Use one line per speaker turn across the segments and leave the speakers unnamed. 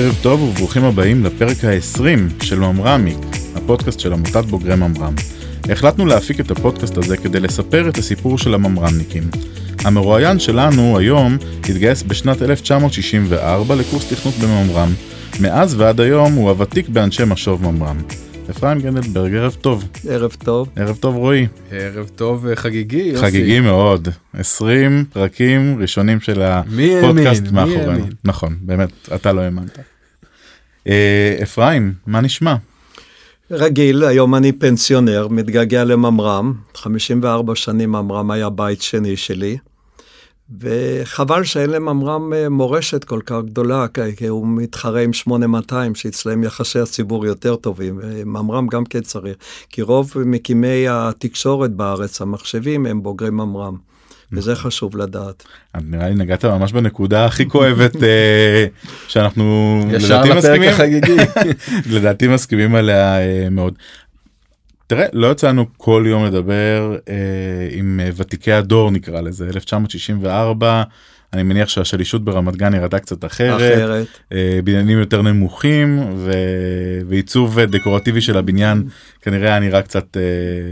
ערב טוב וברוכים הבאים לפרק ה-20 של ממרמיק, הפודקאסט של עמותת בוגרי ממר"ם. החלטנו להפיק את הפודקאסט הזה כדי לספר את הסיפור של הממר"מניקים. המרואיין שלנו היום התגייס בשנת 1964 לקורס תכנות בממר"ם. מאז ועד היום הוא הוותיק באנשי משוב ממר"ם. אפרים גנדלברג, ערב טוב.
ערב טוב.
ערב טוב רועי.
ערב טוב אה, חגיגי, יוסי.
חגיגי מאוד. 20 פרקים ראשונים של הפודקאסט מאחורינו. נכון, באמת, אתה לא האמנת. אה, אפרים, מה נשמע?
רגיל, היום אני פנסיונר, מתגעגע לממר"ם, 54 שנים ממר"ם היה בית שני שלי, וחבל שאין לממר"ם אה, מורשת כל כך גדולה, כי הוא מתחרה עם 8200, שאצלם יחסי הציבור יותר טובים, וממר"ם גם כן צריך, כי רוב מקימי התקשורת בארץ, המחשבים, הם בוגרי ממר"ם. וזה חשוב לדעת.
נראה לי נגעת ממש בנקודה הכי כואבת אה, שאנחנו
לפרק החגיגי.
לדעתי מסכימים עליה אה, מאוד. תראה לא יצא לנו כל יום לדבר אה, עם אה, ותיקי הדור נקרא לזה 1964 אני מניח שהשלישות ברמת גן ירדה קצת אחרת, אחרת. אה, בניינים יותר נמוכים ו... ועיצוב דקורטיבי של הבניין כנראה היה נראה קצת אה,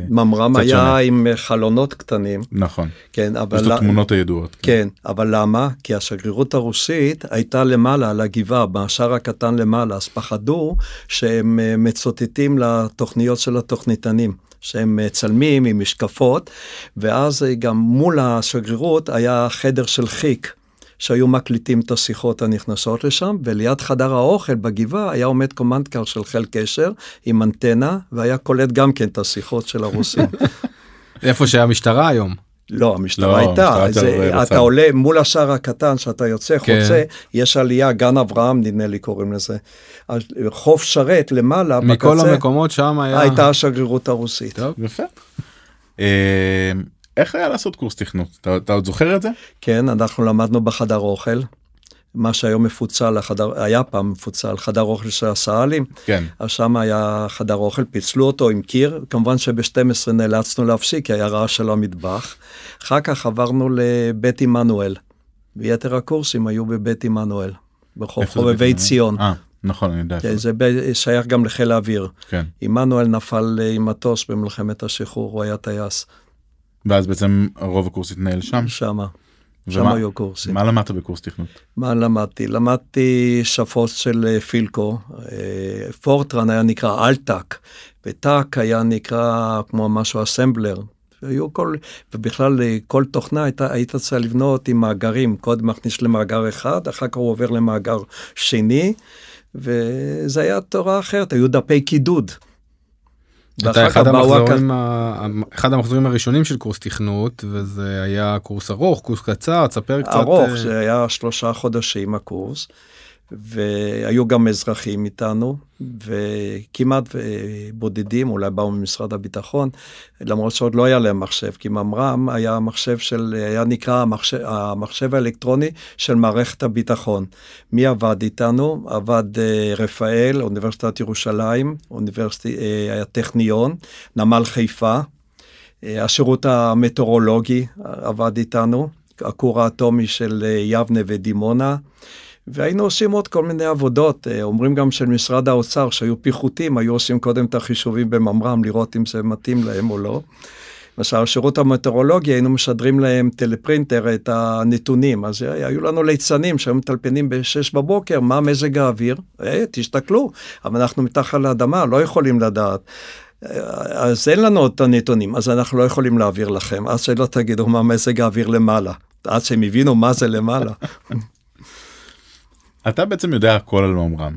ממר"ם היה שונה. עם חלונות קטנים
נכון
כן אבל
יש לו תמונות הידועות
כן. כן אבל למה כי השגרירות הרוסית הייתה למעלה על הגבעה בשער הקטן למעלה אז פחדו שהם אה, מצוטטים לתוכניות של התוכניתנים. שהם מצלמים עם משקפות, ואז גם מול השגרירות היה חדר של חיק. שהיו מקליטים את השיחות הנכנסות לשם, וליד חדר האוכל בגבעה היה עומד קומנדקר של חיל קשר עם אנטנה, והיה קולט גם כן את השיחות של הרוסים.
איפה שהמשטרה היום.
לא, המשטרה לא, הייתה, המשטרה זה, אתה עולה מול השער הקטן שאתה יוצא, כן. חוצה, יש עלייה, גן אברהם נדמה לי קוראים לזה. חוף שרת למעלה,
מכל בקצה, המקומות שם היה...
הייתה השגרירות הרוסית.
טוב, יפה. אה, איך היה לעשות קורס תכנות? אתה, אתה עוד זוכר את זה?
כן, אנחנו למדנו בחדר אוכל. מה שהיום מפוצל, החדר, היה פעם מפוצל, חדר אוכל של הסא"לים.
כן.
אז שם היה חדר אוכל, פיצלו אותו עם קיר, כמובן שב-12 נאלצנו להפסיק, כי היה רעש של המטבח. אחר כך עברנו לבית עמנואל, ויתר הקורסים היו בבית עמנואל, ברחוב חובבי ציון.
אה, נכון, אני יודע.
כן, זה שייך גם לחיל האוויר.
כן.
עמנואל נפל עם מטוס במלחמת השחרור, הוא היה טייס.
ואז בעצם רוב הקורס התנהל שם?
שמה. שם היו קורסים.
מה למדת בקורס תכנות?
מה למדתי? למדתי שפות של אה, פילקו. אה, פורטרן היה נקרא אלטק, וטאק היה נקרא כמו משהו אסמבלר. היו כל, ובכלל אה, כל תוכנה הייתה, היית צריך לבנות עם מאגרים, קוד מכניס למאגר אחד, אחר כך הוא עובר למאגר שני, וזה היה תורה אחרת, היו דפי קידוד.
אתה אחד המחזורים, ה... אחד המחזורים הראשונים של קורס תכנות וזה היה קורס ארוך קורס קצר תספר קצת
ארוך זה היה שלושה חודשים הקורס והיו גם אזרחים איתנו, וכמעט בודדים, אולי באו ממשרד הביטחון, למרות שעוד לא היה להם מחשב, כי ממר"ם היה מחשב של, היה נקרא המחשב, המחשב האלקטרוני של מערכת הביטחון. מי עבד איתנו? עבד אה, רפאל, אוניברסיטת ירושלים, אוניברסיטי, אה, הטכניון, נמל חיפה, אה, השירות המטאורולוגי עבד איתנו, הכור האטומי של יבנה ודימונה. והיינו עושים עוד כל מיני עבודות, אה, אומרים גם של משרד האוצר שהיו פיחותים, היו עושים קודם את החישובים בממר"ם, לראות אם זה מתאים להם או לא. למשל, השירות המטאורולוגי, היינו משדרים להם טלפרינטר את הנתונים, אז היו לנו ליצנים שהיו מטלפנים ב-6 בבוקר, מה מזג האוויר? אה, תסתכלו, אבל אנחנו מתחת לאדמה, לא יכולים לדעת. אה, אז אין לנו את הנתונים, אז אנחנו לא יכולים להעביר לכם, עד שלא תגידו מה מזג האוויר למעלה, עד שהם הבינו מה זה למעלה.
אתה בעצם יודע הכל על ממר"ם.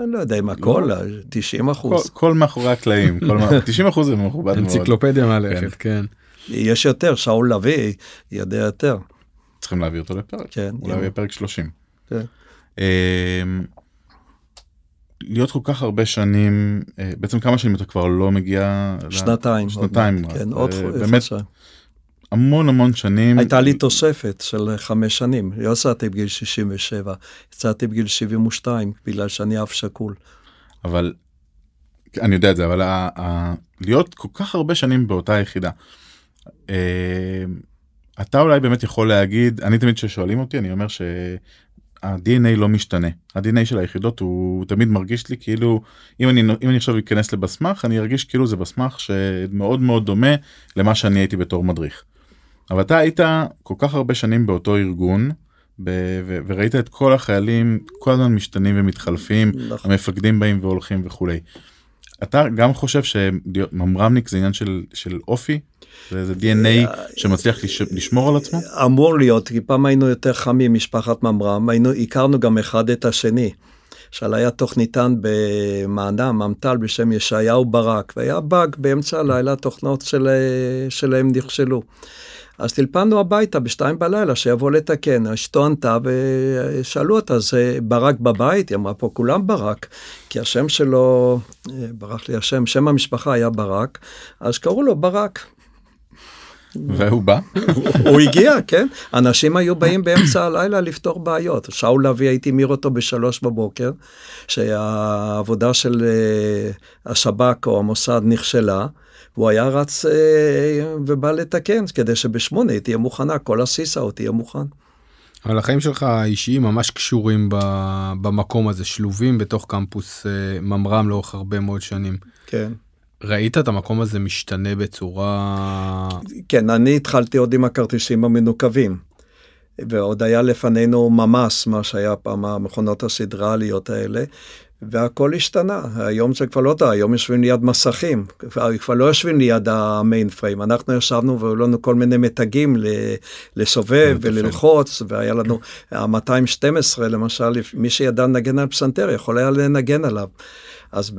אני לא יודע אם הכל, 90 לא. אחוז.
כל מאחורי הקלעים, 90 אחוז זה מכובד מאוד.
אנציקלופדיה מהלכת, כן.
יש יותר, שאול לביא יודע יותר.
צריכים להביא אותו לפרק,
כן.
אולי יהיה פרק 30.
כן. אמ,
להיות כל כך הרבה שנים, אה, בעצם כמה שנים אתה כבר לא מגיע?
שנתיים.
שנתיים.
כן, עוד
באמת המון המון שנים.
הייתה לי תוספת של חמש שנים, לא יצאתי בגיל 67, יצאתי בגיל 72, בגלל שאני אף שקול.
אבל, אני יודע את זה, אבל ה, ה, להיות כל כך הרבה שנים באותה יחידה, אה, אתה אולי באמת יכול להגיד, אני תמיד כששואלים אותי, אני אומר ש... ה-DNA לא משתנה ה-DNA של היחידות הוא תמיד מרגיש לי כאילו אם אני אם אני עכשיו אכנס לבסמך אני ארגיש כאילו זה בסמך שמאוד מאוד דומה למה שאני הייתי בתור מדריך. אבל אתה היית כל כך הרבה שנים באותו ארגון ב- ו- וראית את כל החיילים כל הזמן משתנים ומתחלפים נכון. המפקדים באים והולכים וכולי. אתה גם חושב שממרמניק זה עניין של, של אופי? זה DNA שמצליח לש, לשמור על עצמו?
אמור להיות, כי פעם היינו יותר חמים, משפחת ממרם, היינו, הכרנו גם אחד את השני. שאל היה תוכניתן במענה, ממט"ל בשם ישעיהו ברק, והיה באג באמצע הלילה, תוכנות של, שלהם נכשלו. אז טלפנו הביתה בשתיים בלילה שיבוא לתקן, אשתו ענתה ושאלו אותה, זה ברק בבית? היא אמרה פה כולם ברק, כי השם שלו, ברח לי השם, שם המשפחה היה ברק, אז קראו לו ברק.
והוא בא?
הוא הגיע, כן. אנשים היו באים באמצע הלילה לפתור בעיות. שאול לביא, הייתי מיר אותו בשלוש בבוקר, שהעבודה של אה, השב"כ או המוסד נכשלה. והוא היה רץ אה, ובא לתקן, כדי שבשמונה היא תהיה מוכנה, כל הסיסה עוד תהיה מוכן.
אבל החיים שלך האישיים ממש קשורים במקום הזה, שלובים בתוך קמפוס אה, ממר"ם לאורך הרבה מאוד שנים.
כן.
ראית את המקום הזה משתנה בצורה...
כן, אני התחלתי עוד עם הכרטיסים המנוקבים. ועוד היה לפנינו ממ"ס, מה שהיה פעם המכונות הסדרליות האלה, והכל השתנה. היום זה כבר לא טוב, היום יושבים ליד מסכים, כבר, כבר לא יושבים ליד המיין פריים. אנחנו ישבנו והיו לנו כל מיני מתגים לסובב וללחוץ, והיה לנו ה-212 למשל, מי שידע לנגן על פסנתר יכול היה לנגן עליו. אז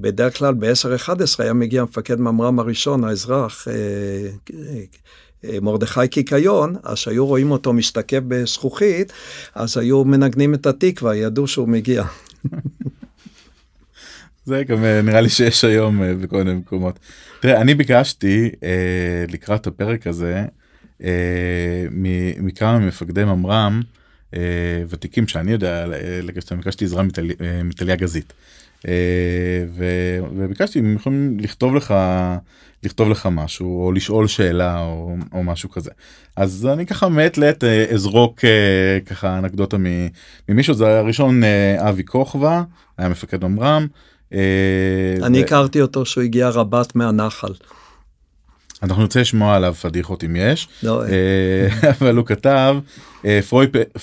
בדרך כלל ב-10-11 היה מגיע מפקד ממר"ם הראשון, האזרח, אה, אה, מרדכי קיקיון, אז שהיו רואים אותו משתקף בזכוכית, אז היו מנגנים את התקווה, ידעו שהוא מגיע.
זה גם אה, נראה לי שיש היום אה, בכל מיני מקומות. תראה, אני ביקשתי אה, לקראת הפרק הזה אה, מכמה מפקדי ממר"ם אה, ותיקים שאני יודע לגשת, ביקשתי עזרה אה, מטליה גזית. אה, ו, וביקשתי אם יכולים לכתוב לך לכתוב לך משהו או לשאול שאלה או, או משהו כזה אז אני ככה מעת לעת אה, אזרוק אה, ככה אנקדוטה ממישהו זה הראשון אבי כוכבא היה מפקד ממר"ם.
אני הכרתי אותו שהוא הגיע רבת מהנחל.
אנחנו נרצה לשמוע עליו פדיחות אם יש
לא,
אבל הוא כתב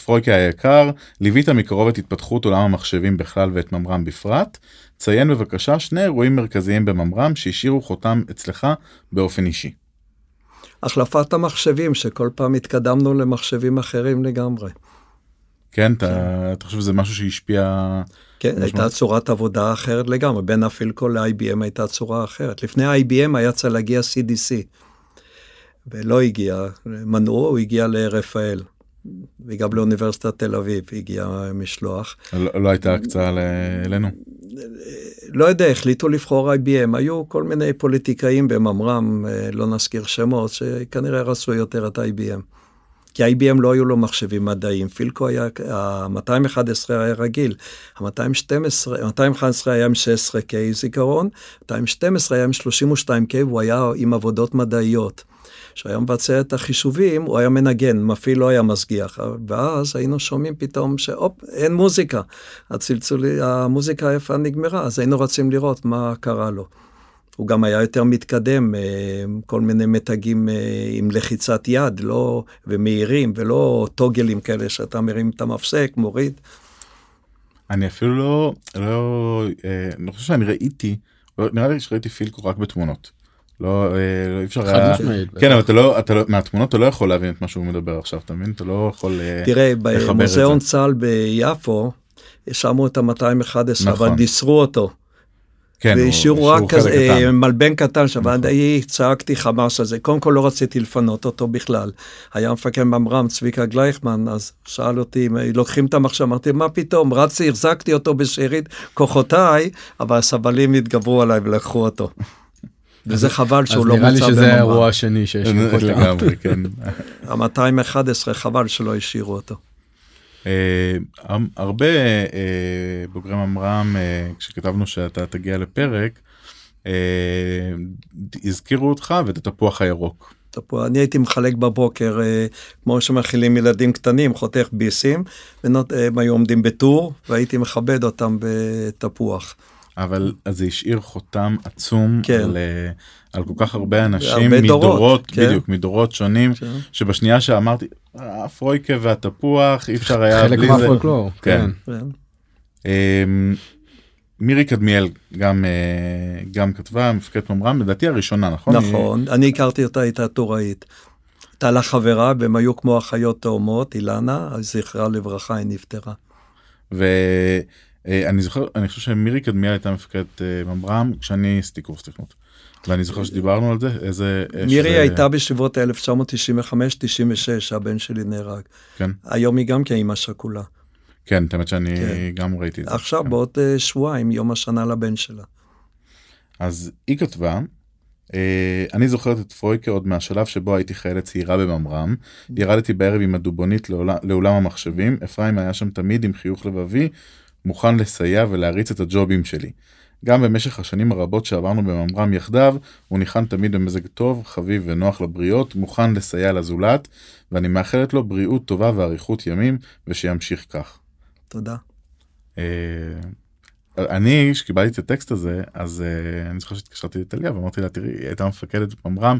פרויקי היקר ליווית מקרוב את התפתחות עולם המחשבים בכלל ואת ממר"ם בפרט ציין בבקשה שני אירועים מרכזיים בממר"ם שהשאירו חותם אצלך באופן אישי.
החלפת המחשבים שכל פעם התקדמנו למחשבים אחרים לגמרי.
כן, אתה, כן. אתה חושב שזה משהו שהשפיע?
כן, משמע... הייתה צורת עבודה אחרת לגמרי, בין הפילקו ל-IBM הייתה צורה אחרת. לפני ה-IBM היה צריך להגיע CDC, ולא הגיע, מנעו, הוא הגיע לרפאל. וגם לאוניברסיטת תל אביב הגיע משלוח.
לא, לא הייתה הקצאה אלינו?
לא יודע, החליטו לבחור IBM. היו כל מיני פוליטיקאים בממר"ם, אה, לא נזכיר שמות, שכנראה רצו יותר את IBM. כי IBM לא היו לו מחשבים מדעיים, פילקו היה, ה-211 היה רגיל, ה-212, ה-211 היה עם 16K זיכרון, 212 היה עם 32K והוא היה עם עבודות מדעיות. שהיה מבצע את החישובים, הוא היה מנגן, מפעיל לא היה משגיח. ואז היינו שומעים פתאום שהופ, אין מוזיקה. הצלצולי, המוזיקה היפה נגמרה, אז היינו רצים לראות מה קרה לו. הוא גם היה יותר מתקדם, אה, כל מיני מתגים אה, עם לחיצת יד, לא, ומהירים, ולא טוגלים כאלה שאתה מרים את המפסק, מוריד.
אני אפילו לא, לא, אה, אני חושב שאני ראיתי, נראה לי שראיתי פילקו רק בתמונות. לא, לא אי אפשר היה, כן אבל אתה לא, אתה לא, מהתמונות אתה לא יכול להבין את מה שהוא מדבר עכשיו, אתה מבין? אתה לא יכול
אה, תראה, במוזיאון צה"ל ביפו, שמו את ה-211, נכון. אבל דיסרו אותו. כן, והשאירו רק כזה, אה, מלבן קטן שם, נכון. ההיא צעקתי חמאס הזה, קודם כל לא רציתי לפנות אותו בכלל. היה מפקד ממר"ם צביקה גלייכמן, אז שאל אותי אם לוקחים את המחשב, אמרתי מה פתאום, רצתי, החזקתי אותו בשארית כוחותיי, אבל הסבלים התגברו עליי ולקחו אותו. וזה חבל שהוא לא מוצא
במאמר. אז נראה לי שזה האירוע השני שיש לי
לגמרי, כן.
ה-211 חבל שלא השאירו אותו.
אה, הרבה אה, בוגרי ממר"ם אה, כשכתבנו שאתה תגיע לפרק הזכירו אותך ואת התפוח הירוק.
תפוח. אני הייתי מחלק בבוקר, כמו שמאכילים ילדים קטנים, חותך ביסים, והם היו עומדים בטור, והייתי מכבד אותם בתפוח.
אבל זה השאיר חותם עצום כן. על, אה, על כל כך הרבה אנשים הרבה מדורות, דורות, כן. בדיוק, מדורות שונים, כן. שבשנייה שאמרתי, הפרויקה והתפוח, אי אפשר היה
חלק מהפולקלור, כן. כן. כן.
אמ, מירי קדמיאל גם אה, גם כתבה מפקדת ממר"ם לדעתי הראשונה נכון
נכון היא... אני הכרתי אותה הייתה טוראית. הייתה לה חברה והם היו כמו אחיות תאומות אילנה זכרה לברכה היא נפטרה.
ואני זוכר אני חושב שמירי קדמיאל הייתה מפקדת אה, ממר"ם כשאני עשיתי קורס תכנות. ואני זוכר שדיברנו על זה איזה
מירי שזה... הייתה בסביבות 1995-96 הבן שלי נהרג. כן. היום היא גם כאימא שכולה.
כן, את האמת שאני כן. גם ראיתי את זה.
עכשיו
כן.
בעוד שבועיים, יום השנה לבן שלה.
אז היא כתבה, אני זוכרת את פרויקה עוד מהשלב שבו הייתי חיילת צעירה בממר"ם, ירדתי בערב עם הדובונית לאולם המחשבים, אפרים היה שם תמיד עם חיוך לבבי, מוכן לסייע ולהריץ את הג'ובים שלי. גם במשך השנים הרבות שעברנו בממר"ם יחדיו, הוא ניחן תמיד במזג טוב, חביב ונוח לבריות, מוכן לסייע לזולת, ואני מאחלת לו בריאות טובה ואריכות ימים, ושימשיך כך.
תודה. אה,
אני, כשקיבלתי את הטקסט הזה, אז אה, אני זוכר שהתקשרתי לטליה ואמרתי לה, תראי, היא הייתה מפקדת במר"ם,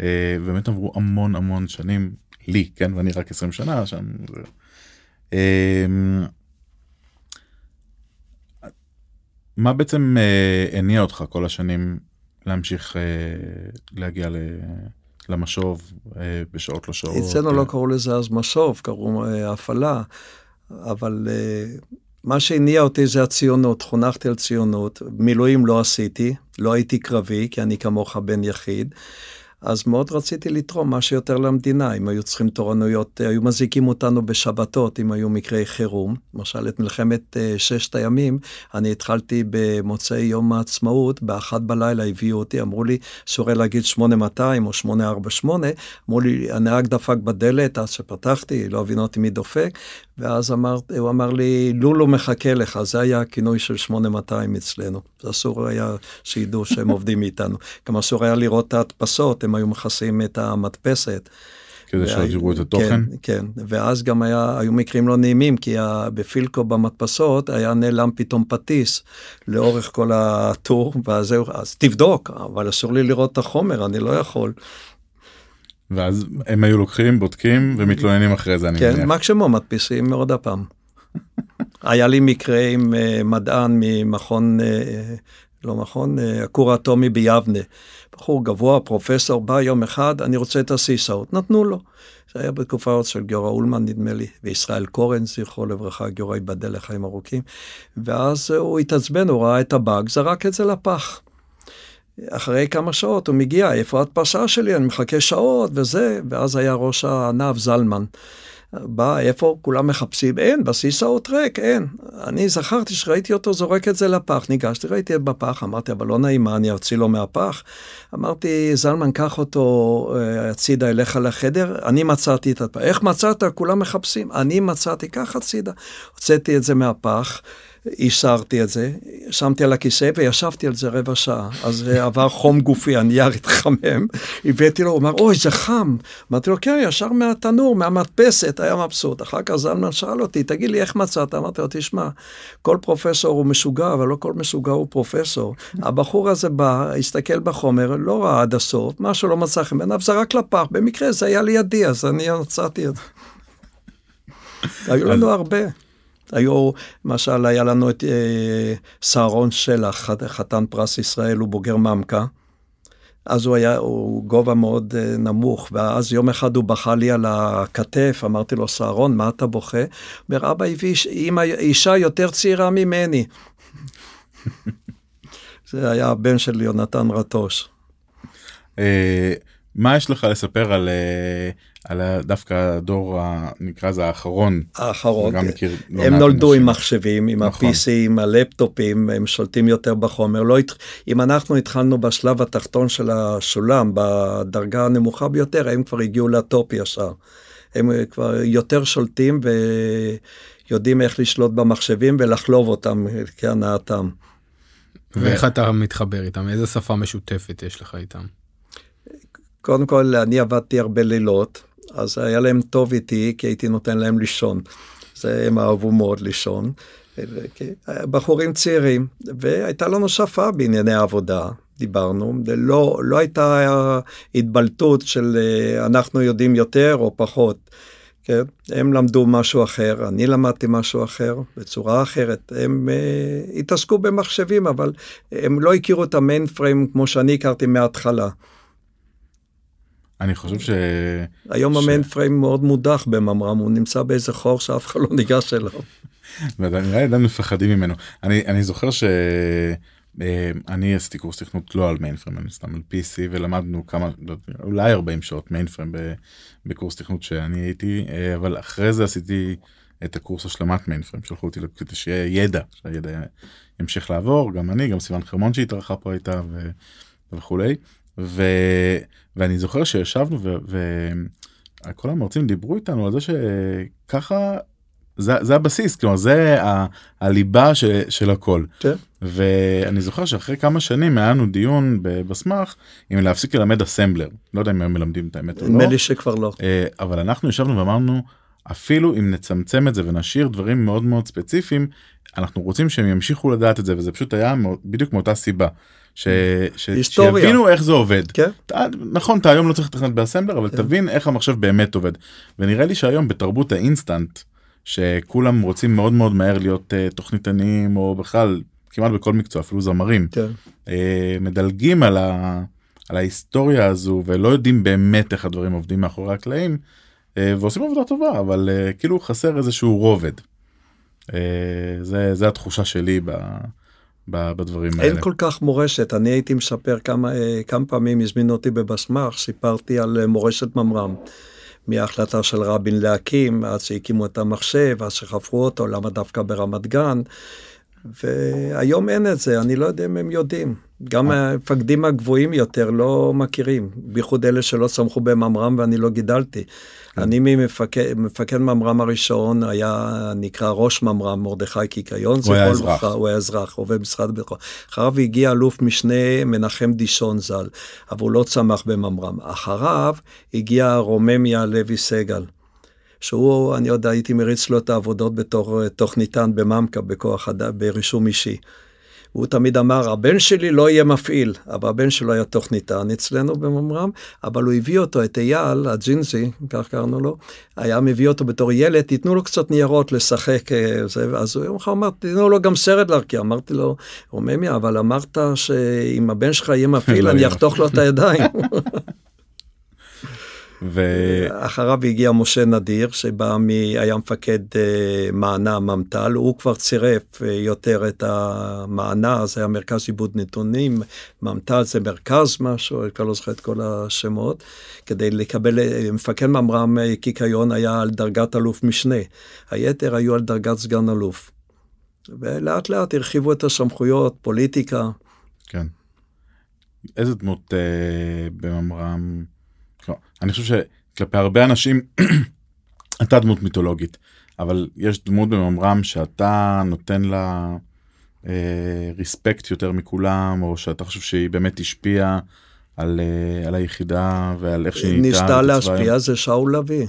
אה, באמת עברו המון המון שנים, לי, כן, ואני רק 20 שנה שם. מה בעצם הניע אותך כל השנים להמשיך להגיע למשוב בשעות לא שעות?
אצלנו לא קראו לזה אז משוב, קראו הפעלה. אבל uh, מה שהניע אותי זה הציונות, חונכתי על ציונות, מילואים לא עשיתי, לא הייתי קרבי, כי אני כמוך בן יחיד. אז מאוד רציתי לתרום מה שיותר למדינה, אם היו צריכים תורנויות, היו מזיקים אותנו בשבתות, אם היו מקרי חירום. למשל, את מלחמת אה, ששת הימים, אני התחלתי במוצאי יום העצמאות, באחת בלילה הביאו אותי, אמרו לי, אסור להגיד 8200 או 848, אמרו לי, הנהג דפק בדלת, אז שפתחתי, לא הבין אותי מי דופק, ואז אמר, הוא אמר לי, לולו מחכה לך, זה היה הכינוי של 8200 אצלנו. זה אסור היה שידעו שהם עובדים איתנו. גם אסור היה לראות את ההדפסות, הם היו מכסים את המדפסת.
כדי שלא תראו את התוכן?
כן, כן, ואז גם היה, היו מקרים לא נעימים, כי בפילקו במדפסות היה נעלם פתאום פטיס לאורך כל הטור, ואז זהו, אז תבדוק, אבל אסור לי לראות את החומר, אני לא יכול.
ואז הם היו לוקחים, בודקים ומתלוננים אחרי זה, אני
כן, מניח. כן, מקסימום מדפיסים עוד הפעם. היה לי מקרה עם uh, מדען ממכון, uh, לא מכון, uh, הכור האטומי ביבנה. בחור גבוה, פרופסור, בא יום אחד, אני רוצה את הסיסאות, נתנו לו. זה היה בתקופה עוד של גיורא אולמן, נדמה לי, וישראל קורן, זכרו לברכה, גיורא ייבדל לחיים ארוכים. ואז הוא התעצבן, הוא ראה את הבאג, זרק את זה לפח. אחרי כמה שעות הוא מגיע, איפה ההדפשה שלי? אני מחכה שעות וזה, ואז היה ראש הענף זלמן. בא, איפה כולם מחפשים? אין, בסיס האות ריק, אין. אני זכרתי שראיתי אותו זורק את זה לפח, ניגשתי, ראיתי את בפח, אמרתי, אבל לא נעים, מה, אני אוציא לו מהפח? אמרתי, זלמן, קח אותו אה, הצידה אליך לחדר, אני מצאתי את הפח. איך מצאת? כולם מחפשים. אני מצאתי, קח הצידה. הוצאתי את זה מהפח. הסרתי את זה, שמתי על הכיסא וישבתי על זה רבע שעה. אז עבר חום גופי, הנייר התחמם, הבאתי לו, הוא אמר, אוי, זה חם. אמרתי לו, כן, ישר מהתנור, מהמדפסת, היה מבסוט. אחר כך זלמן שאל אותי, תגיד לי, איך מצאת? אמרתי לו, תשמע, כל פרופסור הוא משוגע, אבל לא כל משוגע הוא פרופסור. הבחור הזה בא, הסתכל בחומר, לא ראה עד הסוף, משהו לא מצא חן בעיניו, זרק לפח. במקרה זה היה לידי, אז אני מצאתי את זה. היו לנו הרבה. היו, למשל, היה לנו את אה, סהרון שלח, חתן פרס ישראל, הוא בוגר ממקה. אז הוא היה, הוא גובה מאוד אה, נמוך, ואז יום אחד הוא בכה לי על הכתף, אמרתי לו, סהרון, מה אתה בוכה? אומר, אבא הביא אימא, אישה יותר צעירה ממני. זה היה הבן של יונתן רטוש.
מה יש לך לספר על, אה, על דווקא הדור נקרא לזה האחרון.
האחרון. גם מכיר לא הם נולדו אנשים. עם מחשבים, עם נכון. ה-PC, עם הלפטופים, הם שולטים יותר בחומר. לא, אם אנחנו התחלנו בשלב התחתון של השולם, בדרגה הנמוכה ביותר, הם כבר הגיעו לטופ ישר. הם כבר יותר שולטים ויודעים איך לשלוט במחשבים ולחלוב אותם כהנאתם.
ואיך אתה מתחבר איתם? איזה שפה משותפת יש לך איתם?
קודם כל, אני עבדתי הרבה לילות, אז היה להם טוב איתי, כי הייתי נותן להם לישון. זה, הם אהבו מאוד לישון. בחורים צעירים, והייתה לנו שפה בענייני עבודה, דיברנו, ולא לא הייתה התבלטות של אה, אנחנו יודעים יותר או פחות. כן? הם למדו משהו אחר, אני למדתי משהו אחר, בצורה אחרת. הם uh, התעסקו במחשבים, אבל הם לא הכירו את המיין פריים כמו שאני הכרתי מההתחלה.
אני חושב ש...
היום ש... המיין פריים מאוד מודח בממר"ם, הוא נמצא באיזה חור שאף אחד לא ניגש אליו.
נראה לי עדיין מפחדים ממנו. אני, אני זוכר ש... אה, אני עשיתי קורס תכנות לא על מיינפריים, אני סתם על PC ולמדנו כמה, לא אולי 40 שעות מיינפריים בקורס תכנות שאני הייתי, אה, אבל אחרי זה עשיתי את הקורס השלמת מיינפריים, שלחו אותי כדי שיהיה ידע, שהידע ימשיך לעבור, גם אני, גם סיוון חרמון שהתארחה פה הייתה ו... וכולי. ו... ואני זוכר שישבנו וכל המרצים דיברו איתנו על זה שככה זה, זה הבסיס, כלומר זה ה, הליבה ש, של הכל. כן. ואני זוכר שאחרי כמה שנים היה לנו דיון בסמך אם להפסיק ללמד אסמבלר. לא יודע אם הם מלמדים את האמת או לא.
נדמה לי שכבר לא.
אה, אבל אנחנו ישבנו ואמרנו, אפילו אם נצמצם את זה ונשאיר דברים מאוד מאוד ספציפיים, אנחנו רוצים שהם ימשיכו לדעת את זה, וזה פשוט היה בדיוק מאותה סיבה. ש... ש... שיבינו איך זה עובד. כן. ת... נכון, אתה היום לא צריך לתכנת באסמבלר, אבל כן. תבין איך המחשב באמת עובד. ונראה לי שהיום בתרבות האינסטנט, שכולם רוצים מאוד מאוד מהר להיות uh, תוכניתנים או בכלל כמעט בכל מקצוע אפילו זמרים כן. uh, מדלגים על, ה, על ההיסטוריה הזו ולא יודעים באמת איך הדברים עובדים מאחורי הקלעים uh, ועושים עבודה טובה אבל uh, כאילו חסר איזשהו רובד. Uh, זה זה התחושה שלי ב, בדברים
אין
האלה.
אין כל כך מורשת אני הייתי מספר כמה כמה פעמים הזמינו אותי בבסמך סיפרתי על מורשת ממר"ם. מההחלטה של רבין להקים, עד שהקימו את המחשב, עד שחפרו אותו, למה דווקא ברמת גן. והיום אין את זה, אני לא יודע אם הם יודעים. גם המפקדים הגבוהים יותר לא מכירים, בייחוד אלה שלא צמחו בממר"ם ואני לא גידלתי. כן. אני ממפקד מפקד ממר"ם הראשון היה נקרא ראש ממר"ם מרדכי קיקיון.
הוא היה אזרח.
הוא היה אזרח, עובד משרד הביטחון. אחריו הגיע אלוף משנה מנחם דישון ז"ל, אבל הוא לא צמח בממר"ם. אחריו הגיע רוממיה לוי סגל. שהוא, אני יודע, הייתי מריץ לו את העבודות בתור תוכניתן בממק"א, בכוח אדם, ברישום אישי. הוא תמיד אמר, הבן שלי לא יהיה מפעיל, אבל הבן שלו היה תוכניתן אצלנו בממר"ם, אבל הוא הביא אותו, את אייל, הג'ינזי, כך קראנו לו, היה מביא אותו בתור ילד, תיתנו לו קצת ניירות לשחק, אה, זה, אז הוא יום אחד אמר, תיתנו לו גם סרט להרכיע. אמרתי לו, רוממי, אבל אמרת שאם הבן שלך יהיה מפעיל, לא אני אחתוך לו את הידיים. ואחריו הגיע משה נדיר, שבא מ... היה מפקד uh, מענה ממט"ל, הוא כבר צירף uh, יותר את המענה, זה היה מרכז עיבוד נתונים, ממט"ל זה מרכז משהו, אני כבר לא זוכר את כל השמות, כדי לקבל, uh, מפקד ממר"ם קיקיון היה על דרגת אלוף משנה, היתר היו על דרגת סגן אלוף. ולאט לאט הרחיבו את הסמכויות, פוליטיקה.
כן. איזה דמות uh, בממר"ם? אני חושב שכלפי הרבה אנשים אתה דמות מיתולוגית, אבל יש דמות בממר"ם שאתה נותן לה אה, ריספקט יותר מכולם, או שאתה חושב שהיא באמת השפיעה על, אה, על היחידה ועל איך שהיא
נהייתה. ניסתה להשפיע זה שאול לביא.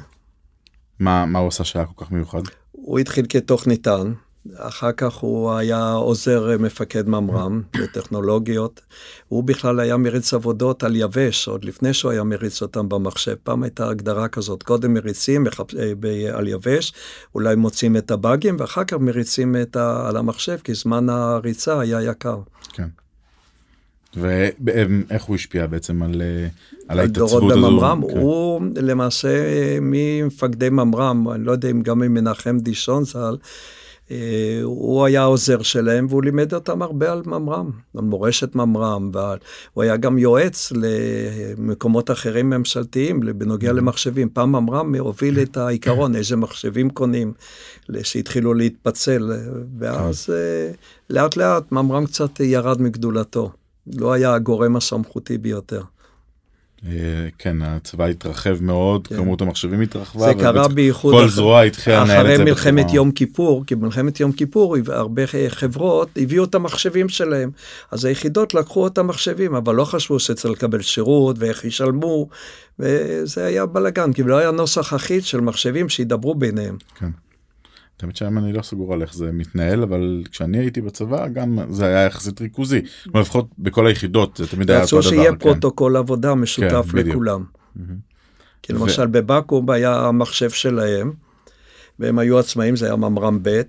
מה, מה הוא עשה שהיה כל כך מיוחד?
הוא התחיל כתוכניתן, אחר כך הוא היה עוזר מפקד ממר"ם בטכנולוגיות. הוא בכלל היה מריץ עבודות על יבש, עוד לפני שהוא היה מריץ אותם במחשב. פעם הייתה הגדרה כזאת, קודם מריצים מחפ... אה, על יבש, אולי מוצאים את הבאגים, ואחר כך מריצים את ה... על המחשב, כי זמן הריצה היה יקר.
כן. ואיך הוא השפיע בעצם על, אה, על ההתעצבות הזו?
בממר"ם, כן. הוא למעשה ממפקדי ממר"ם, אני לא יודע אם גם ממנחם דישון ז"ל, אה, הוא היה העוזר שלהם והוא לימד אותם הרבה על ממר"ם, על מורשת ממר"ם, והוא היה גם יועץ למקומות אחרים ממשלתיים בנוגע mm-hmm. למחשבים. פעם ממר"ם הוביל את העיקרון, איזה מחשבים קונים, שהתחילו להתפצל, ואז אה, לאט לאט ממר"ם קצת ירד מגדולתו. לא היה הגורם הסמכותי ביותר.
כן, הצבא התרחב מאוד, כן. כמות המחשבים התרחבה.
זה קרה בייחוד
כל זרוע התחילה
לנהל את זה. אחרי מלחמת יום כיפור, כי במלחמת יום כיפור הרבה חברות הביאו את המחשבים שלהם. אז היחידות לקחו את המחשבים, אבל לא חשבו שצריך לקבל שירות ואיך ישלמו, וזה היה בלאגן, כי לא היה נוסח אחיד של מחשבים שידברו ביניהם.
כן. האמת שהיום אני לא סגור על איך זה מתנהל אבל כשאני הייתי בצבא גם זה היה יחסית ריכוזי לפחות בכל היחידות זה תמיד היה אותו דבר.
רצו שיהיה כן. פרוטוקול עבודה משותף כן, לכולם. כי למשל בבקו"ם היה המחשב שלהם והם היו עצמאים זה היה ממר"ם ב'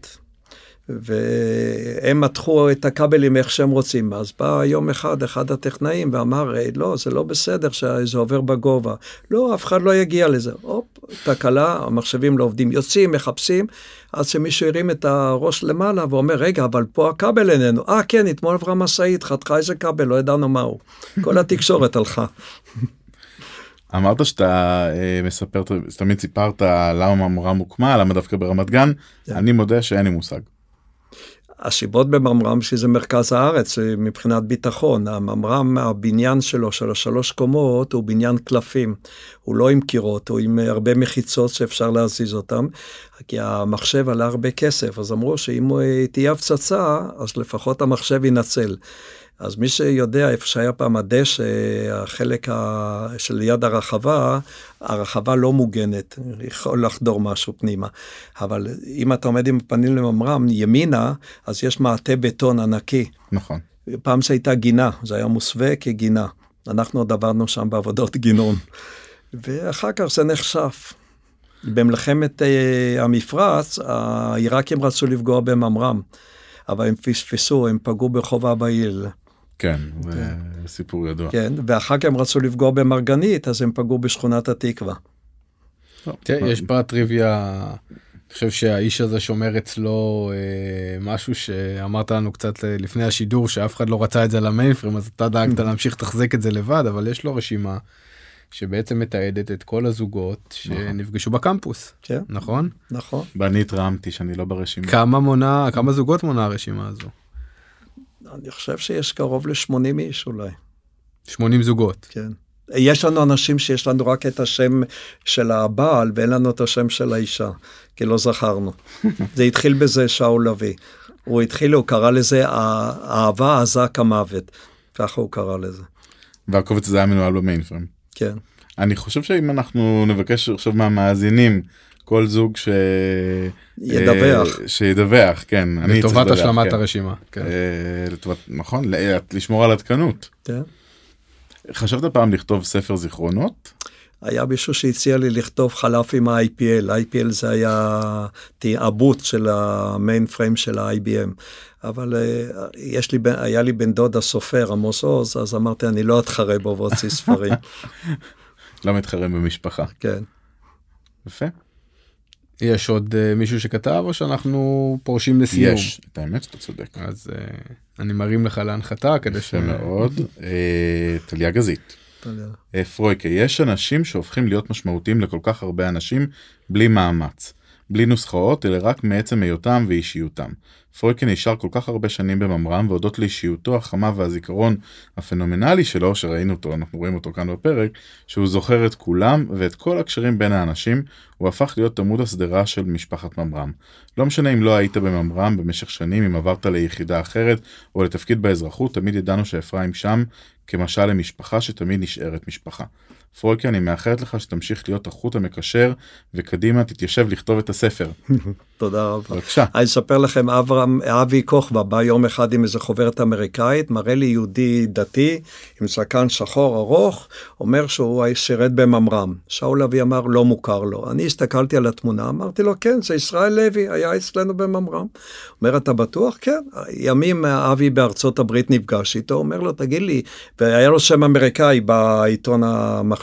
והם מתחו את הכבלים איך שהם רוצים. אז בא יום אחד, אחד הטכנאים ואמר, לא, זה לא בסדר שזה עובר בגובה. לא, אף אחד לא יגיע לזה. הופ, תקלה, המחשבים לא עובדים. יוצאים, מחפשים, עד שמישהו הרים את הראש למעלה ואומר, רגע, אבל פה הכבל איננו. אה, כן, אתמול עברה משאית, חתכה איזה כבל, לא ידענו מהו. כל התקשורת הלכה.
אמרת שאתה אה, מספר, תמיד סיפרת למה ממר"ם הוקמה, למה דווקא ברמת גן, yeah. כן. אני מודה שאין לי מושג.
הסיבות בממר"ם שזה מרכז הארץ מבחינת ביטחון. הממר"ם, הבניין שלו, של השלוש קומות, הוא בניין קלפים. הוא לא עם קירות, הוא עם הרבה מחיצות שאפשר להזיז אותם, כי המחשב עלה הרבה כסף, אז אמרו שאם תהיה הפצצה, אז לפחות המחשב ינצל. אז מי שיודע איפה שהיה פעם הדשא, החלק ה... של יד הרחבה, הרחבה לא מוגנת, יכול לחדור משהו פנימה. אבל אם אתה עומד עם פנים לממר"ם, ימינה, אז יש מעטה בטון ענקי.
נכון.
פעם זה הייתה גינה, זה היה מוסווה כגינה. אנחנו עוד עברנו שם בעבודות גינון. ואחר כך זה נחשף. במלחמת uh, המפרץ, העיראקים רצו לפגוע בממר"ם, אבל הם פספסו, הם פגעו ברחוב אבא.
כן, זה כן. סיפור ידוע.
כן, ואחר כך הם רצו לפגוע במרגנית, אז הם פגעו בשכונת התקווה.
תראה, יש פה טריוויה, אני חושב שהאיש הזה שומר אצלו אה, משהו שאמרת לנו קצת לפני השידור, שאף אחד לא רצה את זה למיינפרים, אז אתה דאגת להמשיך לתחזק את זה לבד, אבל יש לו רשימה שבעצם מתעדת את כל הזוגות נכון. שנפגשו בקמפוס, כן, נכון?
נכון.
ואני התרעמתי שאני לא ברשימה.
כמה מונה, כמה זוגות מונה הרשימה הזו?
אני חושב שיש קרוב ל-80 איש אולי.
80 זוגות.
כן. יש לנו אנשים שיש לנו רק את השם של הבעל ואין לנו את השם של האישה, כי לא זכרנו. זה התחיל בזה שאול לביא. הוא התחיל, הוא קרא לזה אהבה עזה כמוות. ככה הוא קרא לזה.
והקובץ הזה היה מנוהל במיינפרם.
כן.
אני חושב שאם אנחנו נבקש עכשיו מהמאזינים כל זוג ש...
ידווח.
אה, שידווח, כן.
לטובת השלמת כן. הרשימה. כן.
אה, לטובת, נכון, לשמור על עדכנות.
כן.
חשבת פעם לכתוב ספר זיכרונות?
היה מישהו שהציע לי לכתוב חלף עם ה-IPL, IPL זה היה תעבוט של המיין פריים של ה-IBM. אבל uh, יש לי, היה לי בן דוד הסופר עמוס עוז, אז אמרתי אני לא אתחרה בו ואוציא ספרים.
לא מתחרה במשפחה.
כן.
יפה.
יש עוד uh, מישהו שכתב או שאנחנו פורשים לסיום?
יש, את האמת שאתה צודק.
אז uh, אני מרים לך להנחתה כדי
ש... יפה מאוד. אה, טליה גזית. פרויקה, יש אנשים שהופכים להיות משמעותיים לכל כך הרבה אנשים בלי מאמץ. בלי נוסחאות, אלא רק מעצם היותם ואישיותם. פרויקן נשאר כל כך הרבה שנים בממר"ם, והודות לאישיותו החמה והזיכרון הפנומנלי שלו, שראינו אותו, אנחנו רואים אותו כאן בפרק, שהוא זוכר את כולם ואת כל הקשרים בין האנשים, הוא הפך להיות עמוד השדרה של משפחת ממר"ם. לא משנה אם לא היית בממר"ם במשך שנים, אם עברת ליחידה אחרת, או לתפקיד באזרחות, תמיד ידענו שאפרים שם כמשל למשפחה שתמיד נשארת משפחה. פרויקי, אני מאחלת לך שתמשיך להיות החוט המקשר, וקדימה תתיישב לכתוב את הספר.
תודה רבה.
בבקשה.
אני אספר לכם, אברהם, אבי כוכבא בא יום אחד עם איזה חוברת אמריקאית, מראה לי יהודי דתי, עם זקן שחור ארוך, אומר שהוא שירת בממר"ם. שאול אבי אמר, לא מוכר לו. אני הסתכלתי על התמונה, אמרתי לו, כן, זה ישראל לוי, היה אצלנו בממר"ם. אומר, אתה בטוח? כן. ימים אבי בארצות הברית נפגש איתו, אומר לו, תגיד לי, והיה לו שם אמריקאי בעיתון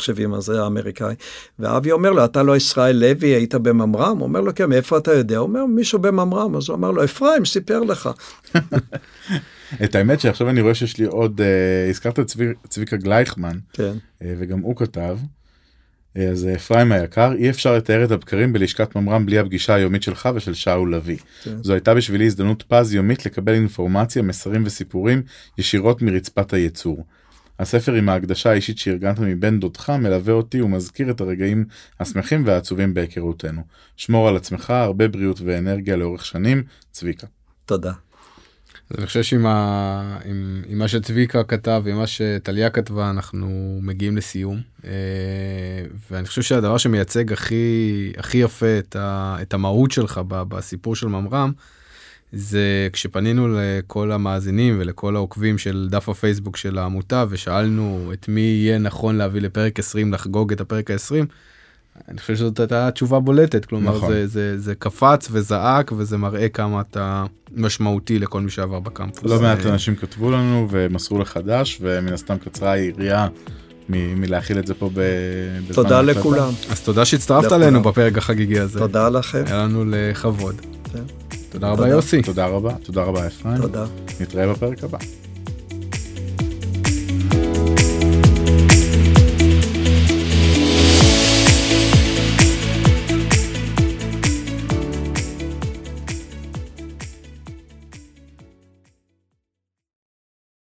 המחשבים הזה, האמריקאי, ואבי אומר לו, אתה לא ישראל לוי, היית בממר"ם? אומר לו, כן, מאיפה אתה יודע? הוא אומר, מישהו בממר"ם, אז הוא אמר לו, אפרים, סיפר לך.
את האמת שעכשיו אני רואה שיש לי עוד, uh, הזכרת את צבי, צביקה גלייכמן,
כן.
uh, וגם הוא כתב, uh, אז אפרים היקר, אי אפשר לתאר את הבקרים בלשכת ממר"ם בלי הפגישה היומית שלך ושל שאול לביא. כן. זו הייתה בשבילי הזדמנות פז יומית לקבל אינפורמציה, מסרים וסיפורים ישירות מרצפת הייצור. הספר עם ההקדשה האישית שארגנת מבן דודך מלווה אותי ומזכיר את הרגעים השמחים והעצובים בהיכרותנו. שמור על עצמך, הרבה בריאות ואנרגיה לאורך שנים, צביקה.
תודה.
אני חושב שעם ה... עם, עם מה שצביקה כתב ועם מה שטליה כתבה אנחנו מגיעים לסיום אה, ואני חושב שהדבר שמייצג הכי הכי יפה את, ה... את המהות שלך בסיפור של ממר"ם זה כשפנינו לכל המאזינים ולכל העוקבים של דף הפייסבוק של העמותה ושאלנו את מי יהיה נכון להביא לפרק 20 לחגוג את הפרק ה-20. אני חושב שזאת הייתה תשובה בולטת כלומר נכון. זה, זה, זה קפץ וזעק וזה מראה כמה אתה משמעותי לכל מי שעבר בקמפוס.
לא מעט אנשים כתבו לנו ומסרו לחדש ומן הסתם קצרה היריעה מ- מלהכיל את זה פה
בזמן תודה לכולם.
אז תודה שהצטרפת אלינו בפרק החגיגי הזה.
תודה לכם.
היה לנו לכבוד. תודה רבה יוסי.
תודה רבה, תודה רבה אפרים.
תודה.
נתראה בפרק הבא.